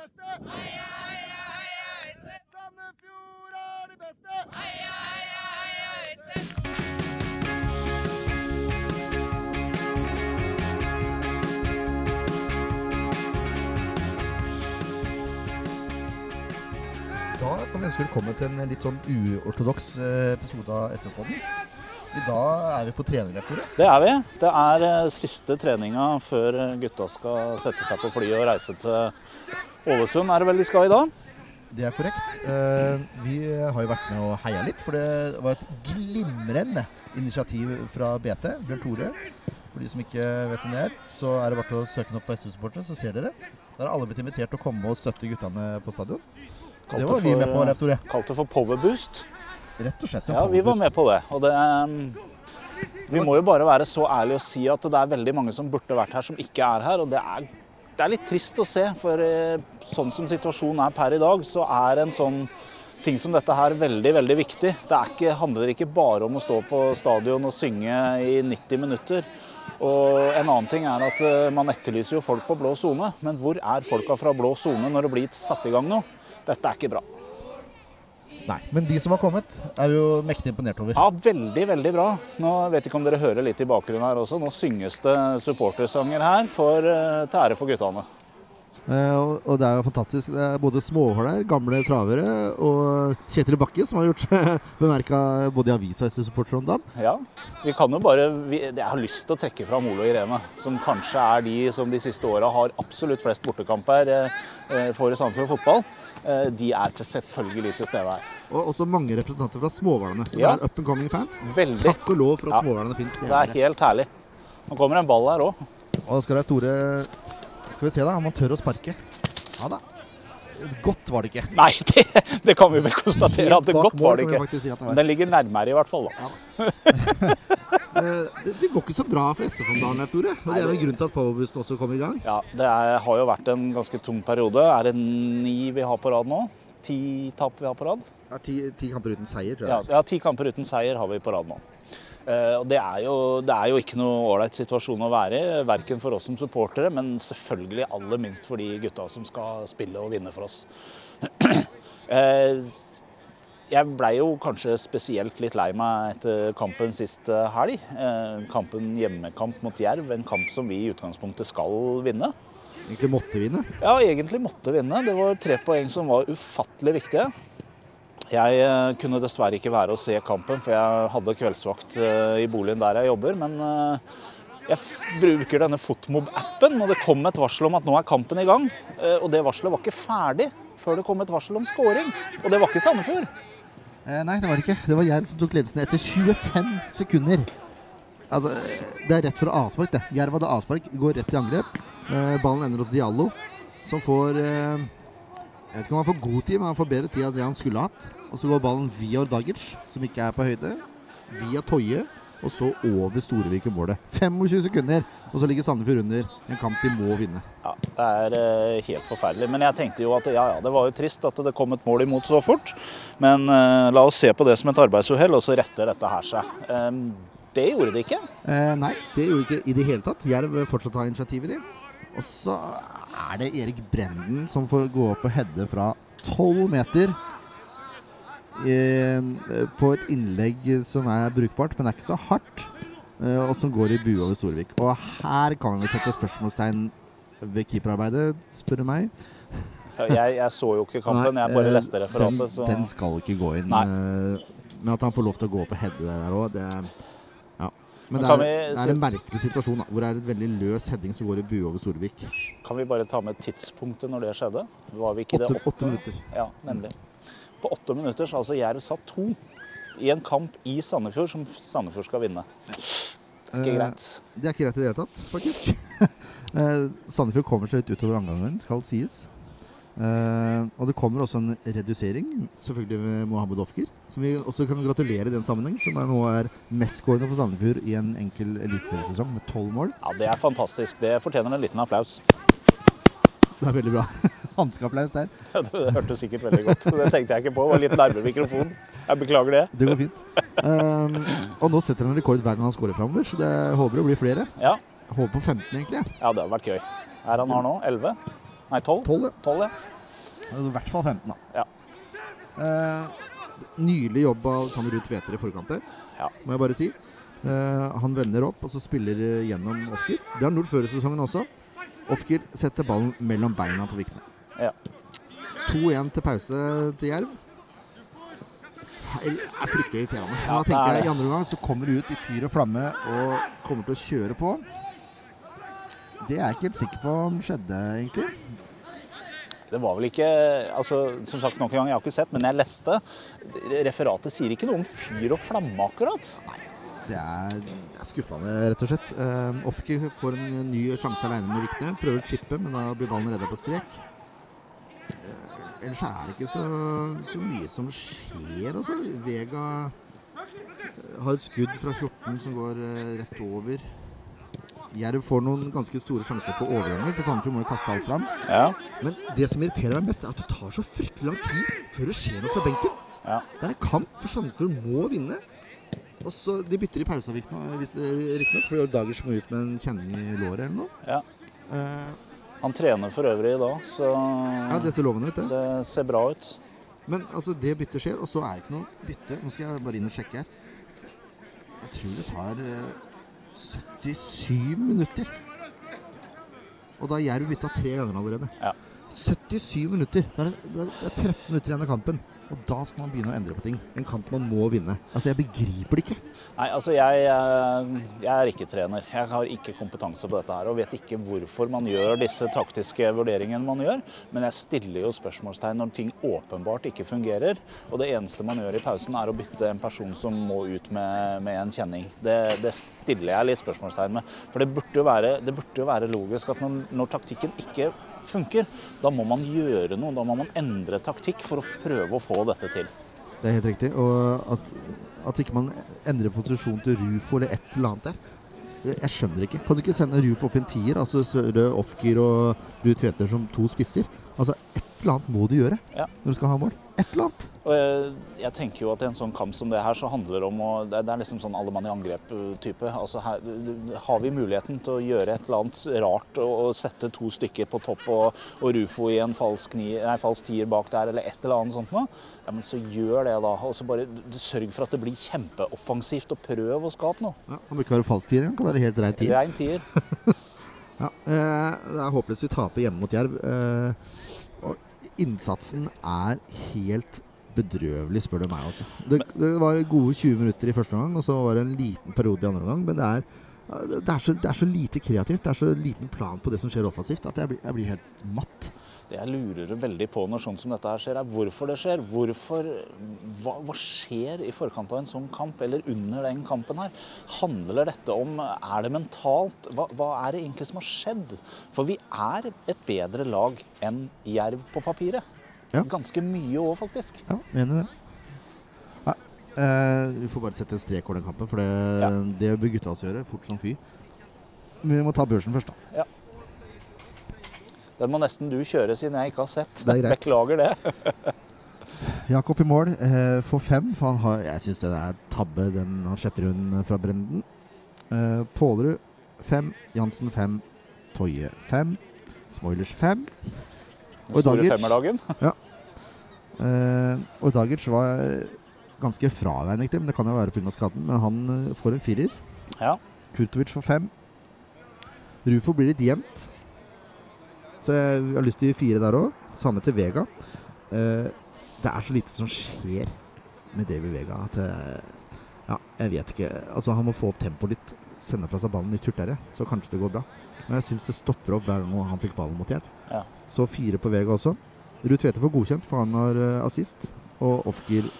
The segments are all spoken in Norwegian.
beste! Sandefjord er de beste! Da kan vi ønske velkommen til en litt sånn uortodoks eh, episode av SV-podden. I dag er vi på trening, Tore. Det er vi. Det er eh, siste treninga før eh, gutta skal sette seg på flyet og reise til Ålesund, er det vel de skal i dag? Det er korrekt. Eh, Vi har jo vært med og heia litt, for det var et glimrende initiativ fra BT, Bjørn Tore. For de som ikke vet hvem det er, så er det bare å søke den opp på SV-supportere, så ser dere. Der har alle blitt invitert til å komme og støtte guttene på stadion. Og det var vi med på, Leif Tore. Kalt det for Powerboost. Rett og slett. en Ja, vi var med på det. Og det eh, Vi må jo bare være så ærlige og si at det er veldig mange som burde vært her, som ikke er her. Og det er, det er litt trist å se, for eh, sånn som situasjonen er per i dag, så er en sånn ting som dette her veldig, veldig viktig. Det er ikke, handler ikke bare om å stå på stadion og synge i 90 minutter. Og en annen ting er at eh, man etterlyser jo folk på blå sone, men hvor er folka fra blå sone når det blir satt i gang nå? Dette er ikke bra. Nei, men de som har kommet, er vi jo mektig imponert over. Ja, veldig, veldig bra. Nå vet ikke om dere hører litt i bakgrunnen her også. Nå synges det supportersanger her for, eh, til ære for guttene. Eh, og, det er jo fantastisk. Det er både småhåler, gamle travere og Kjetil Bakke, som har gjort seg bemerka både i avisa og SV-supportere om dagen. Ja, vi kan jo bare vi, Jeg har lyst til å trekke fram Ole og Irene, som kanskje er de som de siste åra har absolutt flest bortekamper eh, eh, for Sandefjord fotball. Eh, de er til selvfølgelig til stede her. Og også mange representanter fra småhvalene, som Ja. er up and coming fans. Veldig. Takk og lov for at Ja. småhvalene fins. Det er helt herlig. Nå kommer en ball her òg. Og da skal det være Tore Skal vi se, da, om han tør å sparke. Ja da. Godt var det ikke. Nei, det, det kan vi vel konstatere at det godt var det ikke. Si det, var. Den ligger nærmere i hvert fall, da. Ja. det, det går ikke så bra for SF om dagen, Tore. Og det er vel grunnen til at Powerboost også kom i gang. Ja, det er, har jo vært en ganske tung periode. Er det ni vi har på rad nå? Ti tap vi har på rad? Ja, ti, ti kamper uten seier, tror Ja, jeg. ja, ti kamper uten seier har vi på rad nå. Eh, og det er, jo, det er jo ikke noe ålreit situasjon å være i, verken for oss som supportere, men selvfølgelig aller minst for de gutta som skal spille og vinne for oss. Eh, jeg blei jo kanskje spesielt litt lei meg etter kampen sist eh, helg. Kampen hjemmekamp mot Jerv, en kamp som vi i utgangspunktet skal vinne. Egentlig måtte vinne. Ja, egentlig måtte vinne. Det var tre poeng som var ufattelig viktige. Jeg eh, kunne dessverre ikke være og se kampen, for jeg hadde kveldsvakt eh, i boligen der jeg jobber. Men eh, jeg bruker denne Fotmob-appen, og det kom et varsel om at nå er kampen i gang. Og det varselet var ikke ferdig før det kom et varsel om scoring. Og det var ikke Sandefjord. Nei, det var ikke. Det var Jerv som tok ledelsen etter 25 sekunder. Altså, Det er rett for avspark, det. Jerv hadde avspark, går rett i angrep. Ballen ender hos Diallo, som får eh, Jeg vet ikke om han får god tid, men han får bedre tid enn det han skulle hatt. Og så går ballen via Ordagic, som ikke er på høyde. Via Toje, og så over Storevik i målet. 25 sekunder, og så ligger Sandefjord under en kamp de må vinne. Ja, Det er eh, helt forferdelig. Men jeg tenkte jo at ja, ja, det var jo trist at det kom et mål imot så fort. Men eh, la oss se på det som et arbeidsuhell, og så retter dette her seg. Em, det gjorde det ikke. Eh, nei, det gjorde de ikke i det hele tatt. Jerv fortsatt har initiativet, de. Og så er det Erik Brenden som får gå opp og heade fra 12 meter. I, på et innlegg som er brukbart, men det er ikke så hardt. Eh, og som går i bue over Storevik. Og her kan vi sette spørsmålstegn ved keeperarbeidet, spør du meg. Jeg, jeg så jo ikke kampen, Nei, jeg bare eh, leste referatet. Den, Så. den skal ikke gå inn. Nei. eh, Men at han får lov til å gå opp og heade der òg, det Ja. Men det er, det er en merkelig situasjon da, hvor det er et veldig løs heading som går i bue over Storvik. Kan vi bare ta med tidspunktet når det skjedde? Var vi ikke Åtte, det åtte minutter. Ja, nemlig. På åtte minutter så altså Jerv satt to i en kamp i Sandefjord som Sandefjord skal vinne. Ikke Eh, greit. Det er ikke greit i det hele tatt, faktisk. Eh, Sandefjord kommer seg litt utover omgangen, skal sies. Eh, og det kommer også en redusering, selvfølgelig med Mohammed Ofker. Som vi også kan gratulere i den sammenheng, som er nå er mestskårende for Sandefjord i en enkel eliteseriesesong med tolv mål. Ja, Det er fantastisk. Det fortjener en liten applaus. Det er veldig bra. Hanskeapplaus der. Det hørtes sikkert veldig godt. Det tenkte jeg ikke på. Det var litt nærmere mikrofonen. Jeg beklager det. Det går fint. Uh, og nå setter han rekord hver gang han skårer framover, så det håper det blir flere. Ja, håper på 15, egentlig. ja det hadde vært gøy. Er han her nå? 11? Nei, 12? 12, ja. 12 ja. I hvert fall 15, da. Ja. Eh, nylig jobb av Sander Ruud Tveter i forkant der, Ja. må jeg bare si. Eh, han vender opp og så spiller gjennom Ofker. Det har han gjort før i sesongen også. Ofker setter ballen mellom beina på Vikne. Ja. 2-1 til pause til Jerv. Det er fryktelig irriterende. Ja, da tenker er jeg. I andre omgang så kommer de ut i fyr og flamme og kommer til å kjøre på. Det er jeg ikke helt sikker på om skjedde, egentlig. Det var vel ikke altså, Som sagt, noen ganger, gang, jeg har ikke sett, men jeg leste. Referatet sier ikke noe om fyr og flamme, akkurat. Nei. Det er, det er skuffende, rett og slett. Uh, Ofki får en ny sjanse alene med Vikne. Prøver å chippe, men da blir ballen redda på strek. Uh, ellers er det ikke så, så mye som skjer, altså. Vega eh, har et skudd fra 14 som går uh, rett over. Jerv får noen ganske store sjanser på overganger, for Sandefjord må jo kaste alt fram. Ja. Men det som irriterer meg mest, er at det tar så fryktelig lang tid før det skjer noe fra benken. Ja. Det er en kamp, for Sandefjord må vinne. Og så De bytter i er riktignok, for Dagers må ut med en kjenning i låret eller noe. Ja. Uh, Han trener for øvrig i dag, så ja, det ser lovende ut, det. det ser bra ut. Men altså, det byttet skjer, og så er det ikke noe bytte. Nå skal jeg bare inn og sjekke her. Jeg tror det tar eh, 77 minutter. Og da har Jerv bytta tre ganger allerede. Ja. 77 minutter! Det er, det er 13 minutter igjen av kampen. Og da skal man begynne å endre på ting. En kamp man må vinne. Altså, Jeg begriper det ikke. Nei, altså jeg, eh, jeg er ikke trener. Jeg har ikke kompetanse på dette her og vet ikke hvorfor man gjør disse taktiske vurderingene man gjør. Men jeg stiller jo spørsmålstegn når ting åpenbart ikke fungerer. Og det eneste man gjør i pausen er å bytte en person som må ut med, med en kjenning. Det, det stiller jeg litt spørsmålstegn med. For det burde jo være, burde jo være logisk at når, når taktikken ikke funker, da må man gjøre noe. Da må man endre taktikk for å prøve å få dette til. Det er helt riktig. Og at, at ikke man endrer posisjon til Rufo eller et eller annet der. Jeg skjønner ikke. Kan du ikke sende Rufo opp i en tier? Altså Søre Ofker og Ruud Tveter som to spisser? Altså Et eller annet må du gjøre Ja. når du skal ha mål. Et eller annet. Og jeg, jeg tenker jo at i en sånn kamp som det her, så handler det om å Det, det er liksom sånn alle mann i angrep-type. Altså her, har vi muligheten til å gjøre et eller annet rart og, og sette to stykker på topp og, og Rufo i en falsk, ni, nei, falsk tier bak der, eller et eller annet sånt noe, ja, men så gjør det, da. Og så bare sørg for at det blir kjempeoffensivt, og prøv å skape noe. Ja, Han bør ikke være falsk tier, han kan være helt rein tier. Rein tier. Ja, eh, det er håpløst vi taper hjemme mot Jerv. Eh, innsatsen er helt bedrøvelig, spør du meg. Altså. Det, det var gode 20 minutter i første omgang, og så var det en liten periode i andre omgang. Men det er, det, er så, det er så lite kreativt, det er så liten plan på det som skjer offensivt, at jeg blir, jeg blir helt matt. Det jeg lurer veldig på når sånn som dette her skjer, er hvorfor det skjer. Hvorfor, hva, hva skjer i forkant av en sånn kamp, eller under den kampen her? Handler dette om Er det mentalt? Hva, hva er det egentlig som har skjedd? For vi er et bedre lag enn Jerv på papiret. Ja. Ganske mye òg, faktisk. Ja, mener det. Ja, eh, vi får bare sette en strek over den kampen, for det, Ja. det bør gutta oss gjøre, fort som fy. Men vi må ta børsen først, da. Den må nesten du kjøre, siden jeg ikke har sett. Det er. Beklager det. Jakob i mål eh, får fem, for han har, jeg syns det er tabbe den han slipper rundt fra Brenden. Eh, Pålerud fem, Jansen fem, Toje fem, Smoilers fem. Og Dagic. femmerdagen. Eh, og Dagic var ganske fraværende, egentlig, men det kan jo være pga. skaden. Men han eh, får en firer. Ja. Kurtovic får fem. Rufo blir litt jevnt. Så jeg har lyst til fire der òg. Samme til Vega. Eh, det er så lite som skjer med David Vega at jeg, Ja, jeg vet ikke. Altså, han må få opp tempoet litt. Sende fra seg ballen litt hurtigere, så kanskje det går bra. Men jeg syns det stopper opp hver gang han fikk ballen mot Jerv. Ja. Så fire på Vega også. Ruud Tvete får godkjent, for han har eh, assist. Og Ofgir,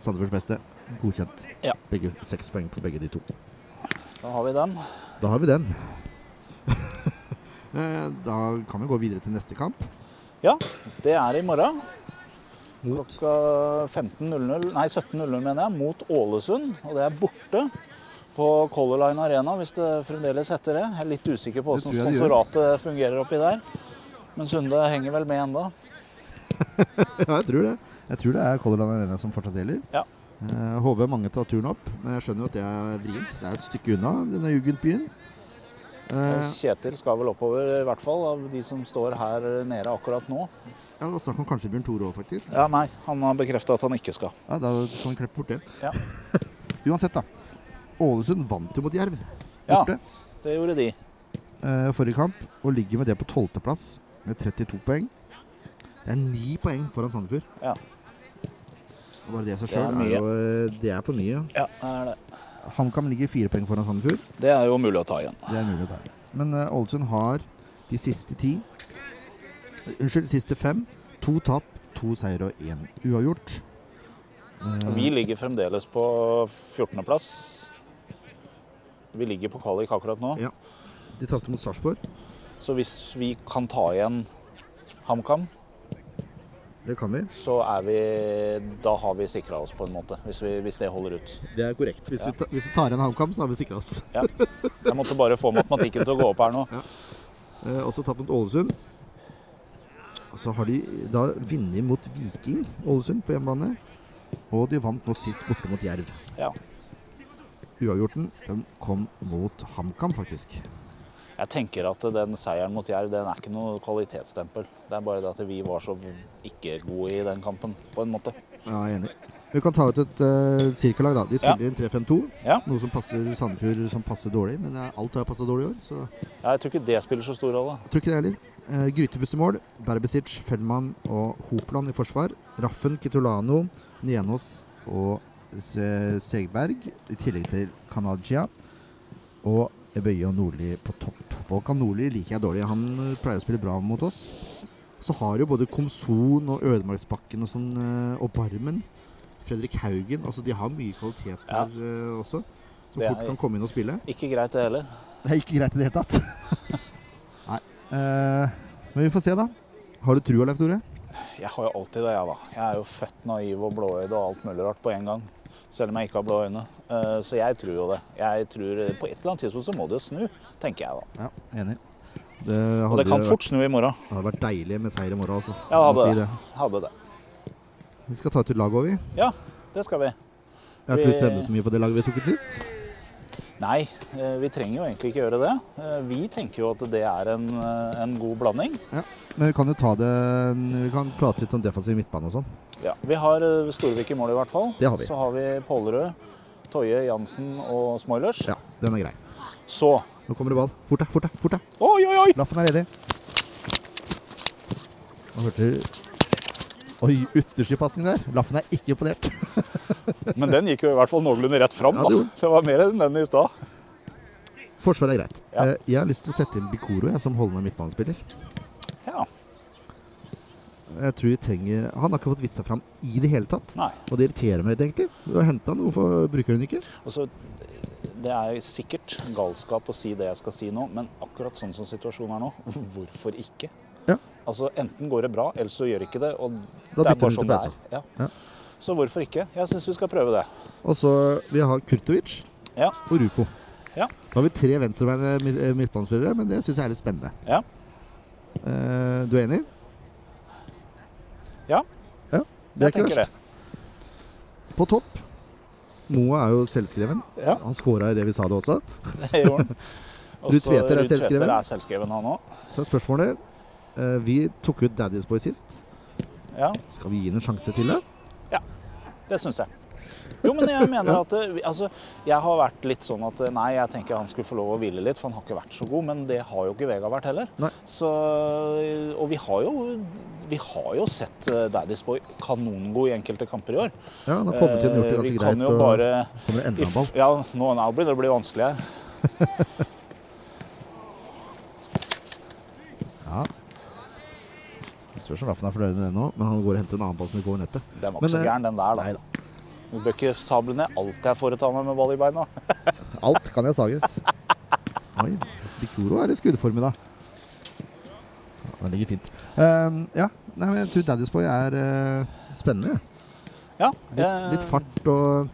Sandefjords beste, godkjent. Ja. Begge, seks poeng på begge de to. Da har vi den. Da har vi den. Eh, da kan vi gå videre til neste kamp. Ja, Det er i morgen. Mot Klokka 15.00, nei 17.00 mener jeg, mot Ålesund. Og det er borte på Color Line Arena, hvis det fremdeles heter det. Jeg er litt usikker på hvordan sponsoratet fungerer oppi der. Men Sunde henger vel med enda. Ja, jeg tror det. Jeg tror det er Color Line Arena som fortsatt gjelder. Ja. Eh, håper mange tar turen opp, men jeg skjønner jo at det er vrient. Det er et stykke unna denne jugendbyen. Eh, Kjetil skal vel oppover, i hvert fall, av de som står her nede akkurat nå. ja, det var snakk om kanskje Bjørn Tore òg, faktisk. Ja, nei, han har bekrefta at han ikke skal. Ja, Da kan vi klippe bort det. Ja. Uansett, da. Ålesund vant jo mot Jerv Ja, det gjorde de. eh, forrige kamp, og ligger med det på tolvteplass med 32 poeng. Det er ni poeng foran Sandefjord. Ja. Bare det i seg sjøl er er, jo eh, Det er for mye. Ja, det er det. HamKam ligger fire poeng foran Sandefjord. Det er jo mulig å ta igjen. Det er mulig å ta. igjen. Men eh, Ålesund har de siste ti Unnskyld, siste fem. To tap, to seier og én uavgjort. Eh, Vi ligger fremdeles på 14.-plass. Vi ligger på kvalik akkurat nå. Ja. De tapte mot Sarpsborg. Så hvis vi kan ta igjen HamKam, Det kan vi. så er vi Da har vi sikra oss, på en måte. Hvis, vi, hvis det holder ut. Det er korrekt. Hvis, Ja. vi, ta, hvis vi tar igjen HamKam, så har vi sikra oss. Ja. Jeg måtte bare få matematikken til å gå opp her nå. Eh, også tapt mot Ålesund. Og så har de da vunnet mot Viking, Ålesund, på hjemmebane. Og de vant nå sist borte mot Jerv. Ja. Uavgjorten den kom mot HamKam, faktisk. Jeg tenker at den seieren mot Jerv den er ikke noe kvalitetsstempel. Det er bare det at vi var så ikke gode i den kampen, på en måte. Ja, jeg er enig. Vi kan ta ut et uh, sirkellag, da. De Ja. spiller inn 3-5-2. Ja. Noe som passer Sandefjord som passer dårlig, men eh, alt har passet dårlig i år. Så Ja, jeg tror ikke det spiller så stor rolle. tror ikke det heller. Uh, Grytebust i mål. Berbesic, Fellmann og Hopland i forsvar. Raffen, Kitolano, Nienås og Se- Segberg. I tillegg til Kanagia. Og Ebøye og Nordli på topp. Volkan Nordli liker jeg dårlig. Han eh, pleier å spille bra mot oss. Så har jo både Komson og Ødemarksbakken og sånn, eh, og Barmen. Fredrik Haugen. Altså de har mye kvalitet Ja. eh, også. Som Det fort kan komme inn og spille. Ikke greit, det heller. Det er ikke greit i det hele tatt. Nei. Uh, men vi får se, da. Har du trua, Leif Tore? Jeg har jo alltid det, jeg, da. Jeg er jo født naiv og blåøyd og alt mulig rart på en gang. Selv om jeg ikke har blå øyne. Eh, Så jeg tror jo det. Jeg tror eh, På et eller annet tidspunkt så må det jo snu, tenker jeg da. Ja, enig. Det Og det kan vært, fort snu i morgen. det hadde vært deilig med seier i morgen, altså. Ja, hadde si det. Hadde det. Vi skal ta ut et lag òg, vi. Ja, det skal vi. Jeg har ikke lyst til å ende så mye på det laget vi tok ut sist. Nei, eh, vi trenger jo egentlig ikke gjøre det. Vi tenker jo at det er en, en god blanding. Ja, Men vi kan jo ta det Vi kan prate litt om defensiv midtbane og sånn. Ja, vi har eh, Storvik i mål i hvert fall. Det har vi. Så har vi Pålerød, Toje, Jansen og Smoilers. Ja, den er grei. Så Nå kommer det ball. Fort deg, fort deg. fort deg. Oi, oi, oi! Laffen er ledig. Nå hørte du Oi, ytterstipasning der. Laffen er ikke imponert. Men den gikk jo i hvert fall noenlunde rett fram. Ja, det Det var mer enn den i stad. Forsvaret er greit. Ja. Eh, Jeg har lyst til å sette inn Bikoro jeg, som holdende midtbanespiller. Jeg tror vi trenger Han har ikke fått vist seg fram i det hele tatt. Nei. Og det irriterer meg litt, egentlig. Du har henta han, hvorfor bruker du den ikke? Altså, det er sikkert galskap å si det jeg skal si nå, men akkurat sånn som situasjonen er nå, hvorfor ikke? Ja. Altså Enten går det bra, eller så gjør ikke det. Og Da det er bare sånn det er. Ja. Ja. Så hvorfor ikke? Jeg syns vi skal prøve det. Og så vi har Kurtovic Ja. og Rufo. Ja. Da har vi tre venstrebeinede midt- eh, midtbanespillere, men det syns jeg er litt spennende. Ja. Eh, du er enig? Ja. ja. Det er Jeg ikke verst. Det. På topp Moa er jo selvskreven. Ja, Han scora i det vi sa det også. det gjorde han. Ruud Tveter er selvskreven. er selvskreven, han også. Så er spørsmålet uh, Vi tok ut Daddy's Boy sist. Ja, Skal vi gi den en sjanse til det? Ja, det syns jeg. Jo, men jeg mener at altså, Jeg har vært litt sånn at nei, jeg tenker han skulle få lov å hvile litt, for han har ikke vært så god. Men det har jo ikke Vega vært heller. Så, og vi har jo, vi har jo sett eh, Daddy's Boy kanongod i enkelte kamper i år. Ja, han har kommet inn og gjort det Eh, ganske greit. og bare kommer enda en ball. Ja, nå, no, blir det blir vanskelig her. Ja. Det spørs om Raffen er fornøyd med det nå, men han går og henter en annen ball som vil gå i nettet. Den var Men, ikke så eh, gæren, den der, da. Nei da. Du bør ikke sable ned alt jeg foretar meg med ball i beina. Alt kan jeg sages. Oi, Bikuro er i skuddform i dag. Den ligger fint. Ehm, ja, nei, men jeg tror Daddy's Boy er uh, spennende. Ja, Litt, jeg- litt fart og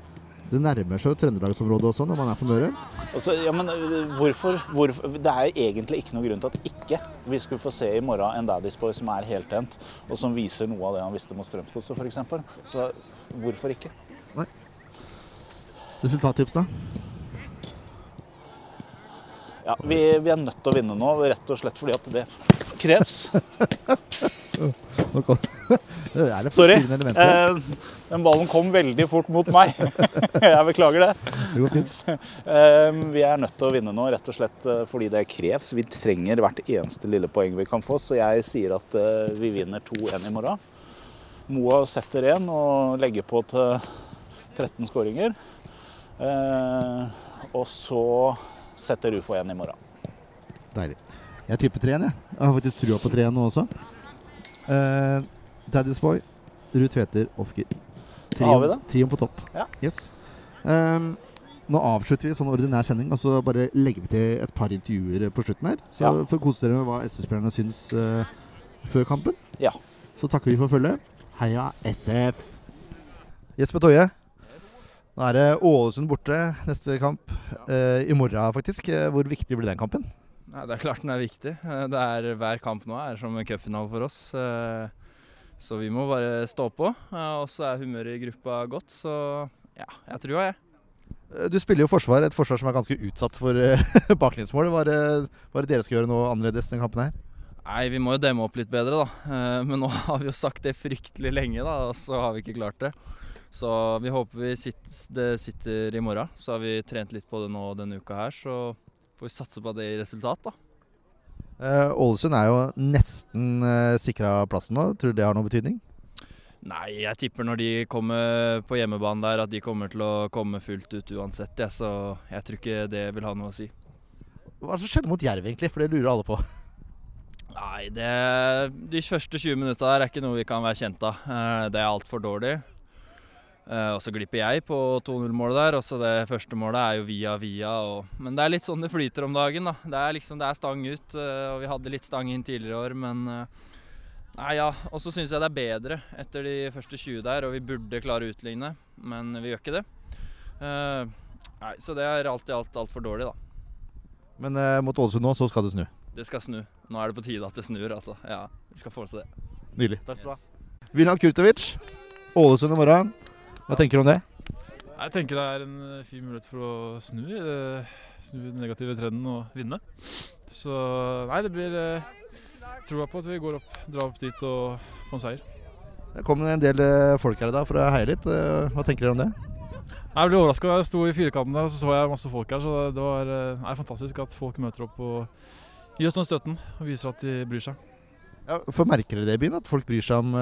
Det nærmer seg jo Trøndelagsområdet også når man er på Møre. Altså, ja, men øh, hvorfor, hvorfor Det er egentlig ikke noe grunn til at ikke vi skulle få se i morgen en Daddy's Boy som er heltent, og som viser noe av det han visste mot Strømsgodset f.eks. Så hvorfor ikke? Resultattips, da? Ja, vi, vi er nødt til å vinne nå, rett og slett fordi at det kreves. Nå kom, det Sorry. Eh, den ballen kom veldig fort mot meg. Jeg beklager det. Det går fint. Eh, Vi er nødt til å vinne nå, rett og slett eh, fordi det kreves. Vi trenger hvert eneste lille poeng vi kan få, så jeg sier at eh, vi vinner 2-1 i morgen. Moa setter én og legger på til 13 skåringer. Eh, Og så setter Ufo igjen i morgen. Deilig. Jeg tipper 3-1, jeg. Jeg har faktisk trua på 3-1 nå også. Uh, Daddy's Boy, Ruud Tveter, Ofker. Trioen på topp. Ja. Yes. Um, nå avslutter vi sånn ordinær sending, og så bare legger vi til et par intervjuer på slutten her. Så Ja. får kose dere med hva SS-spillerne syns uh, før kampen. Ja. Så takker vi for følget. Heia SF! Jesper Toje. Nå er det Ålesund borte neste kamp. eh, I morgen, faktisk. Eh, Hvor viktig blir den kampen? Nei, det er klart den er viktig. Eh, Det er, hver kamp nå er som en cupfinale for oss. eh, Så vi må bare stå på. Og så er humøret i gruppa godt, så ja, jeg tror jeg. Du spiller jo forsvar, et forsvar som er ganske utsatt for baklengsmål. Hva er det er dere skal gjøre noe annerledes denne kampen her? Nei, vi må jo demme opp litt bedre, da. Men nå har vi jo sagt det fryktelig lenge, da, og så har vi ikke klart det. Så vi håper vi sitter, det sitter i morgen. Så har vi trent litt på det nå denne uka her, så får vi satse på det i resultat, da. Eh, Ålesund er jo nesten uh, sikra plassen nå. Tror du det har noen betydning? Nei, jeg tipper når de kommer på hjemmebane der, at de kommer til å komme fullt ut uansett. Ja, så jeg tror ikke det vil ha noe å si. Hva som skjedde mot Jerv, egentlig? For det lurer alle på. Nei, det, de første 20 minutta er ikke noe vi kan være kjent av. Eh, Det er altfor dårlig. Eh, Og så glipper jeg på 2-0-målet der. Og så det første målet er jo via via. Og, men det er litt sånn det flyter om dagen, da. Det er liksom det er stang ut. eh, Og vi hadde litt stang inn tidligere år, men eh, Nei, ja. Og så syns jeg det er bedre etter de første 20 der, og vi burde klare å utligne, men vi gjør ikke det. Eh, Nei, så det er alt i alt altfor dårlig, da. Men mot Ålesund nå, så skal det snu. Det skal snu. Nå er det på tide at det snur, altså. Ja, vi skal få til det. Nydelig. Takk skal du ha. Wilhelm Kurtovic, Ålesund i morgen. Hva tenker du om det? Jeg tenker det er en eh, fin mulighet for å snu, snu den negative trenden og vinne. Så nei, det blir eh, troa på at vi går opp, drar opp dit og får en seier. Det kom en del eh, folk her i dag for å heie litt. Eh, Hva tenker dere om det? Jeg ble overraska da jeg sto i firkanten der, så så jeg masse folk her. Så det, var nei, fantastisk at folk møter opp og gir oss den støtten og viser at de bryr seg. Ja, for Merker dere det i byen, at folk bryr seg om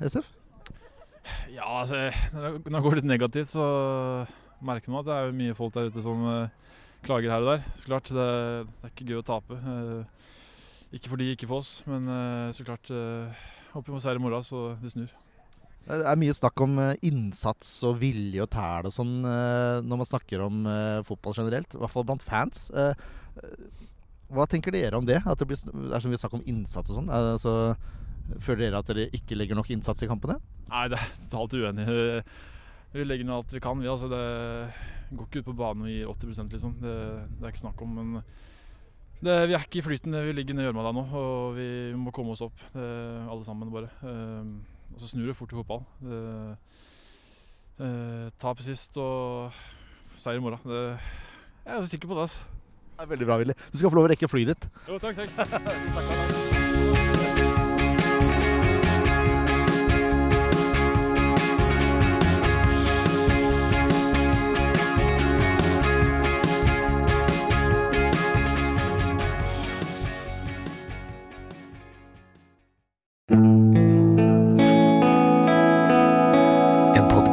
SF? Ja, altså, når det- går litt negativt, så merker man at det er mye folk der ute som uh, klager her og der. Så klart, det, det er ikke gøy å tape. Uh, ikke for de, ikke for oss, men uh, så klart Håper vi får seier i morgen, så det snur. Det er mye snakk om innsats og vilje og tæl og sånn når man snakker om fotball generelt. I hvert fall blant fans. Hva tenker dere om det? At det, blir, det er så mye snakk om innsats og sånn. Eh, Så føler dere at dere ikke legger nok innsats i kampene? Nei, det er totalt uenig. Vi- legger ned alt vi kan. Vi, altså, det går ikke ut på banen og gir 80 liksom. Det, det er ikke snakk om. Men det, vi er ikke i flyten. Vi ligger nede i gjørma der nå, og vi må komme oss opp. Det, alle sammen, bare. Eh, og så snur det fort i fotball. Eh, tap sist og seier i morgen. Jeg er sikker på det. altså. Det er veldig bra, Willy. Du skal få lov å rekke flyet ditt. Jo, takk, takk.